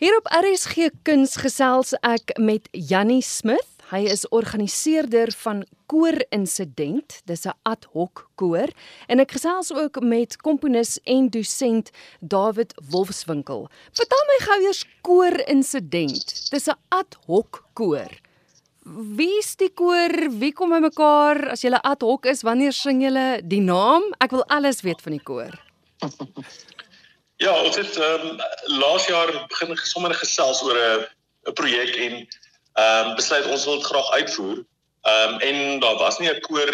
Hier op RSG Kuns gesels ek met Jannie Smith. Hy is organiseerder van Koor Insident. Dis 'n ad hoc koor en ek gesels ook met komponis en dosent David Wolfswinkel. Vertel my gou eers Koor Insident. Dis 'n ad hoc koor. Wie is die koor? Wie kom by mekaar as jy 'n ad hoc is? Wanneer sing julle die naam? Ek wil alles weet van die koor. Ja, ons het ehm um, laas jaar begin sommer gesels oor 'n 'n projek en ehm um, besluit ons wil dit graag uitvoer. Ehm um, en daar was nie 'n koor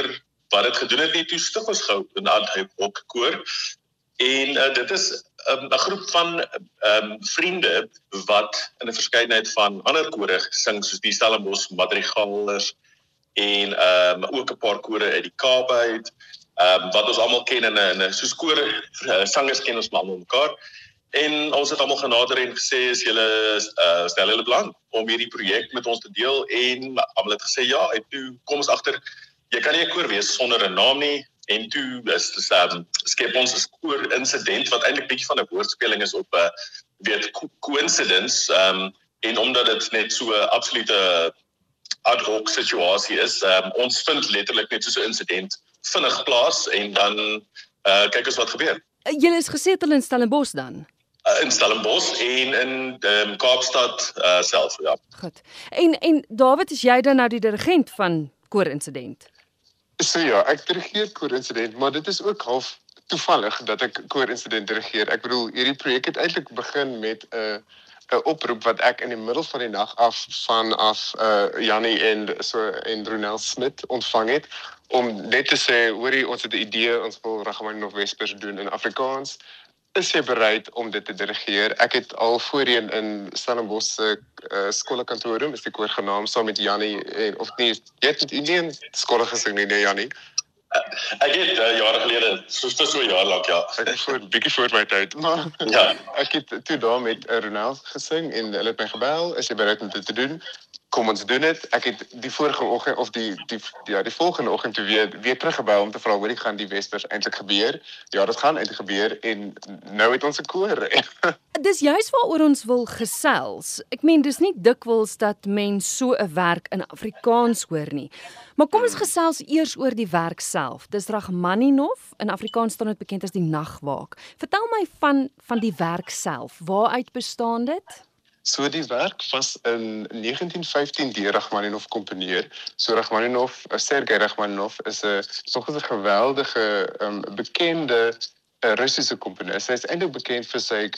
wat dit gedoen het nie. Toe stig ons gou 'n ad hoc koor. En uh, dit is ehm, 'n um, groep van ehm um, vriende wat in 'n verskeidenheid van ander kore sing soos die Stellenbosch Madrigalers en ehm um, ook 'n paar kore uit die Kaap uit ehm um, wat ons almal ken in 'n in 'n soos koor uh, sangers ken ons almal mekaar. En ons het almal genader en gesê as julle uh, stel hulle belang om hierdie projek met ons te deel? En almal het gesê ja. En toe kom ons agter jy kan nie 'n koor wees sonder 'n naam nie. En toe is dit um, skep ons 'n koor insident wat eintlik bietjie van 'n woordspeling is op 'n uh, weet coincidence um, en omdat dit net so 'n absolute ad hoc situasie is um, ons vind letterlik net so 'n insident vinnig plaas en dan uh kyk ons wat gebeur. Uh, julle is gesetel in Stellenbosch dan? Uh, in Stellenbosch en in um, Kaapstad uh self, ja. Goed. En en David, is jy dan nou die dirigent van Koor Insident? So ja, ek dirigeer Koor Insident, maar dit is ook half toevallig dat ek Koor Insident dirigeer. Ek bedoel, hierdie projek het eintlik begin met 'n uh, 'n oproep wat ek in die middel van die nag af van af uh Jannie en so en Ronel Smit ontvang het om net te sê hoorie ons het 'n idee ons wil Rachmaninoff Vespers doen in Afrikaans. Is jy bereid om dit te dirigeer? Ek het al voorheen in Stellenbosch se uh, skoolkantoorum is die koor genaam saam met Jannie en of nie jy het nie in skool gesing nie nee Jannie Ek het uh, jare gelede, so so so jaar lank ja. Ek het voor bietjie voor my tyd, maar ja, ek het toe daar met Ronald gesing en hulle het my gebel, is jy bereid om dit te doen? Kom ons doen dit. Ek het die vorige oggend of die die ja, die volgende oggend toe weer weer teruggebel om te vra hoe dit gaan die Wespers eintlik gebeur. Ja, dit gaan eintlik gebeur en nou het ons 'n koor. dis juist waaroor ons wil gesels. Ek meen dis nie dikwels dat mens so 'n werk in Afrikaans hoor nie. Maar kom ons hmm. gesels eers oor die werk self. Dis Rachmaninoff in Afrikaans staan dit bekend as die Nagwaak. Vertel my van van die werk self. Waaruit bestaan dit? So die werk was in 1915 deur Rachmaninoff komponeer. So Rachmaninoff, eh, Sergei Rachmaninoff is 'n nog 'n geweldige um, bekende uh, Russiese komponis. Hy is eintlik bekend vir sy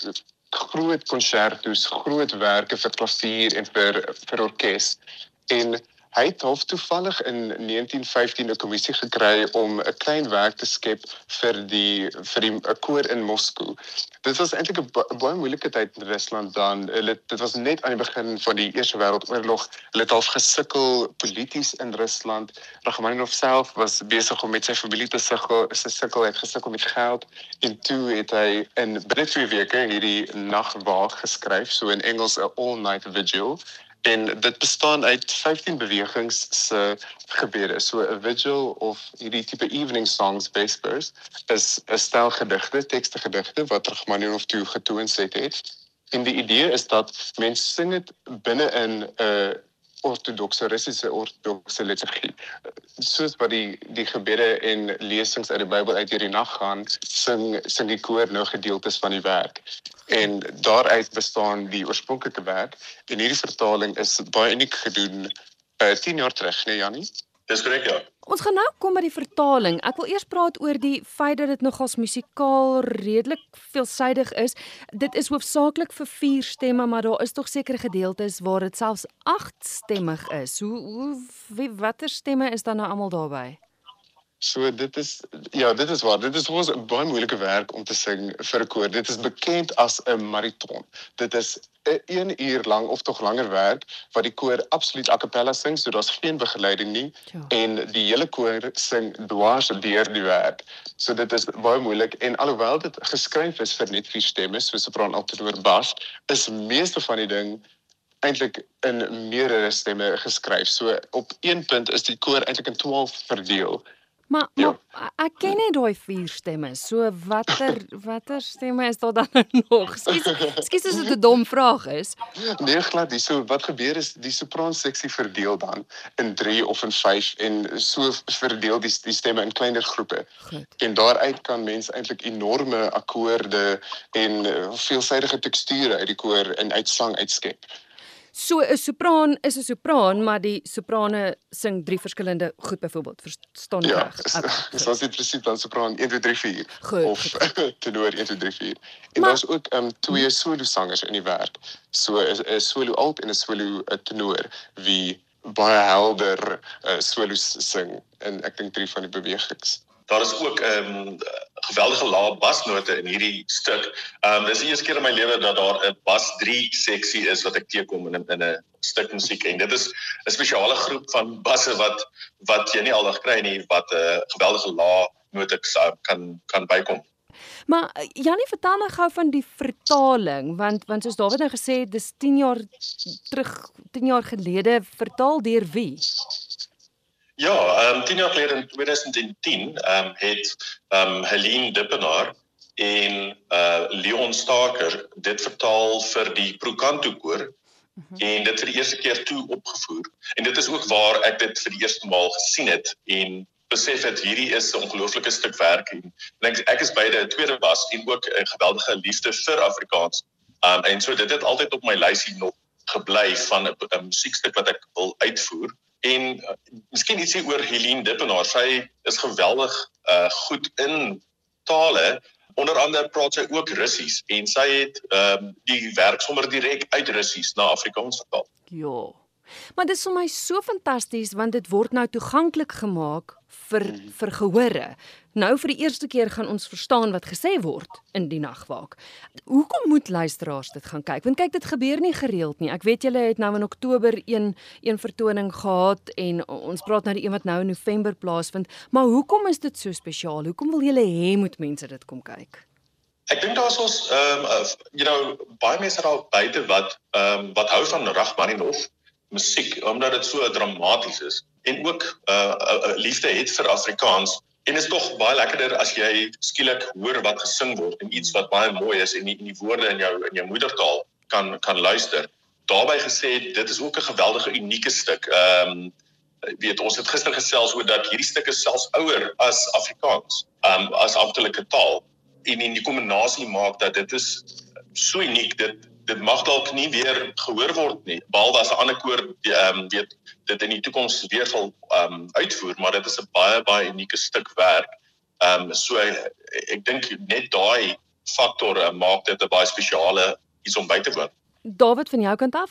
groot konsertos, groot werke vir klavier en vir vir orkes. En Hy het hof toevallig in 1915 'n kommissie gekry om 'n klein werk te skep vir die vir die koor in Moskou. Dit was eintlik 'n baie moeilike tyd in Rusland dan. Hulle dit was net aan die begin van die Eerste Wêreldoorlog. Hulle het al gesukkel polities in Rusland. Rachmaninoff self was besig om met sy familie te sukkel, sy sukkel het gesukkel met geld en toe het hy in binne twee weke hierdie nagwaak geskryf, so in Engels 'n all night vigil en dit bestaan uit 15 bewegings se gebede. So 'n vigil of hierdie tipe evening songs vespers is 'n stel gedigte, tekste gedigte wat Rachmaninoff toe getoon het. En die idee is dat mense sing dit binne in 'n uh, ortodokse Russiese ortodokse liturgie. Soos wat die die gebede en lesings uit die Bybel uit hierdie nag gaan, sing sing die koor nou gedeeltes van die werk. En daaruit bestaan die oorspronklike werk. En hierdie vertaling is baie uniek gedoen uh, eh, 10 jaar terug nee Jannie Dis korrek ja. Ons gaan nou kom by die vertaling. Ek wil eers praat oor die feit dat dit nogals musikaal redelik veelsidig is. Dit is hoofsaaklik vir vier stemme maar daar is tog sekere gedeeltes waar dit selfs agt stemmig is. Hoe hoe wie watter stemme is dan nou almal daarbey So dit is ja, dit is waar. Dit is ons baie moeilike werk om te sing vir 'n koor. Dit is bekend as 'n marathon. Dit is 'n 1 uur lank of tog langer werk wat die koor absoluut a cappella sing, so daar's geen begeleiding nie ja. en die hele koor sing dwars deur die werk. So dit is baie moeilik en alhoewel dit geskryf is vir net vier stemme, soos sopran, altenor, bas, is meeste van die ding eintlik in meerdere stemme geskryf. So op een punt is die koor eintlik in 12 verdeel Maar, Ja. maar ek ken net daai vier stemme. So watter watter stemme is daar dan nou nog? Skus, skus as dit 'n dom vraag is. Nee, glad nie. So wat gebeur is die sopran seksie verdeel dan in 3 of in 5 en so verdeel die die stemme in kleiner groepe. Goed. En daaruit kan mens eintlik enorme akkoorde en uh, veelsidige teksture uit die koor en uit sang uitskep. So 'n sopraan is 'n sopraan, maar die soprane sing drie verskillende goed byvoorbeeld. Verstaan ek Ja, reg? is- Okay, is goed. as dit presies dan sopran 1 2 3 4 Goed, of tenor 1 2 3 4. En daar's ook um twee solo sangers in die werk. So 'n solo alt en 'n solo 'n tenor wie baie helder uh, solos sing in ek dink drie van die bewegings. Daar is ook 'n um, geweldige lae basnote in hierdie stuk. Ehm um, dis die eerste keer in my lewe dat daar 'n bas 3 seksie is wat ek teekom in in 'n stuk musiek en dit is 'n spesiale groep van basse wat wat jy nie aldag kry nie wat 'n uh, geweldige lae note kan kan bykom. Maar eh, Jannie, vertel my gou van die vertaling want want soos Dawid nou gesê het, dis 10 jaar terug, 10 jaar gelede vertaal deur wie? Ja, ehm um, 10 jaar gelede in 2010 ehm um, het ehm um, Helene Dippenaar en uh Leon Staker dit vertaal vir die Procanto koor mm -hmm. en dit vir die eerste keer toe opgevoer. En dit is ook waar ek dit vir die eerste maal gesien het en besef het hierdie is 'n ongelooflike stuk werk en ek ek is beide 'n tweede was en ook 'n geweldige liefde vir Afrikaans. Um en so dit het altyd op my lysie nog gebly van 'n musiekstuk wat ek wil uitvoer. En uh, miskien ietsie oor Helene Dippenaar. Sy is geweldig uh goed in tale. Onder andere praat sy ook Russies en sy het ehm um, die werk sommer direk uit Russies na Afrikaans vertaal. Ja. Maar dit is vir my so fantasties want dit word nou toeganklik gemaak vir vir gehore. Nou vir die eerste keer gaan ons verstaan wat gesê word in die nagwaak. Hoekom moet luisteraars dit gaan kyk? Want kyk, dit gebeur nie gereeld nie. Ek weet julle het nou in Oktober een een vertoning gehad en ons praat nou die een wat nou in November plaasvind, maar hoekom is dit so spesiaal? Hoekom wil julle hê moet mense dit kom kyk? Ek dink daar's ons ehm um, uh, you know baie mense daar buite wat ehm um, wat hou van Rachmaninoff musiek omdat dit so dramaties is en ook uh, uh, uh, liefde het vir Afrikaans en is tog baie lekkerder as jy skielik hoor wat gesing word en iets wat baie mooi is en en die woorde in jou in jou moedertaal kan kan luister. Daarbey gesê dit is ook 'n geweldige unieke stuk. Ehm um, weet ons het gister gesels oor dat hierdie stuk is selfs ouer as Afrikaans, ehm um, as amptelike taal en en die kombinasie maak dat dit is so uniek dit dit mag dalk nie weer gehoor word nie behalwe as 'n ander koor ehm um, weet dit in die toekoms weer sal ehm um, uitvoer maar dit is 'n baie baie unieke stuk werk. Ehm um, so ek dink net daai faktor uh, maak dit 'n baie spesiale iets om by te woon. David van jou kant af?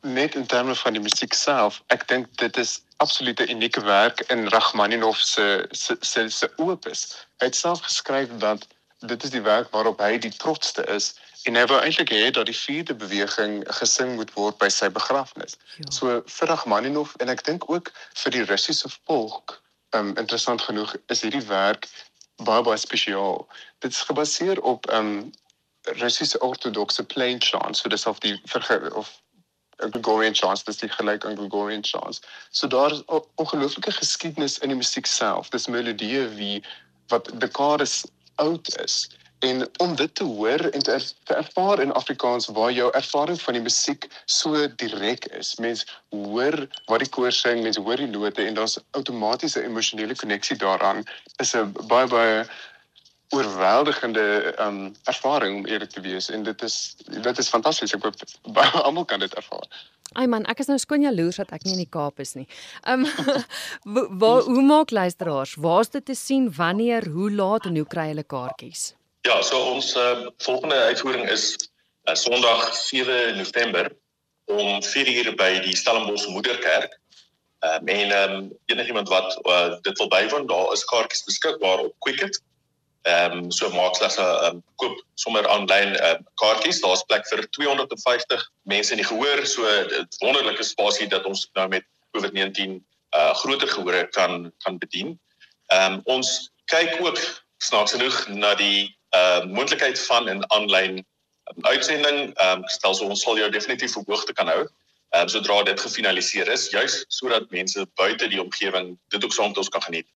Net in terme van die musiek self, ek dink dit is absolute unieke werk in Rachmaninoff se se se, se opus. Hy het self geskryf dat dit is die werk waarop hy die trotsste is en hy wou eintlik hê dat die vierde beweging gesing moet word by sy begrafnis. Ja. So vir Rachmaninoff en ek dink ook vir die Russiese volk, um interessant genoeg is hierdie werk baie baie spesiaal. Dit is gebaseer op um Russiese ortodokse plain chant, so dis of die of Gregorian chants, dis die gelyk aan Gregorian chants. So daar is ongelooflike geskiedenis in die musiek self. Dis melodieë wie wat dekades oud is. En om dit te hoor en te, er, te ervaar in Afrikaans waar jou ervaring van die musiek so direk is. Mens hoor wat die koor sing, mens hoor die note en daar's outomatiese emosionele koneksie daaraan. Is 'n baie baie oorweldigende um ervaring om eerlik te wees en dit is dit is fantasties. Ek hoop baie almal kan dit ervaar. Ai man, ek is nou skoon jaloers dat ek nie in die Kaap is nie. Ehm um, waar hoe maak luisteraars? Waar's dit te sien? Wanneer? Hoe laat en hoe kry hulle kaartjies? Ja, so ons uh, volgende uitvoering is uh, Sondag 7 November om 4uur by die Stellenbosch Moederkerk. Um, en ehm um, enigiemand wat uh, dit wil bywoon, daar is kaartjies beskikbaar op Quicket. Ehm um, so maak slegs 'n um, koop sommer aanlyn uh, kaartjies. Daar's plek vir 250 mense in die gehoor. So wonderlike spasie dat ons nou met COVID-19 uh groter gehore kan kan bedien. Ehm um, ons kyk ook snaaks genoeg na die uh moontlikheid van 'n aanlyn um, uitsending. Ehm um, stel so ons sal jou definitief op hoogte kan hou. Ehm um, sodra dit gefinaliseer is, juis sodat mense buite die omgewing dit ook saam met ons kan geniet.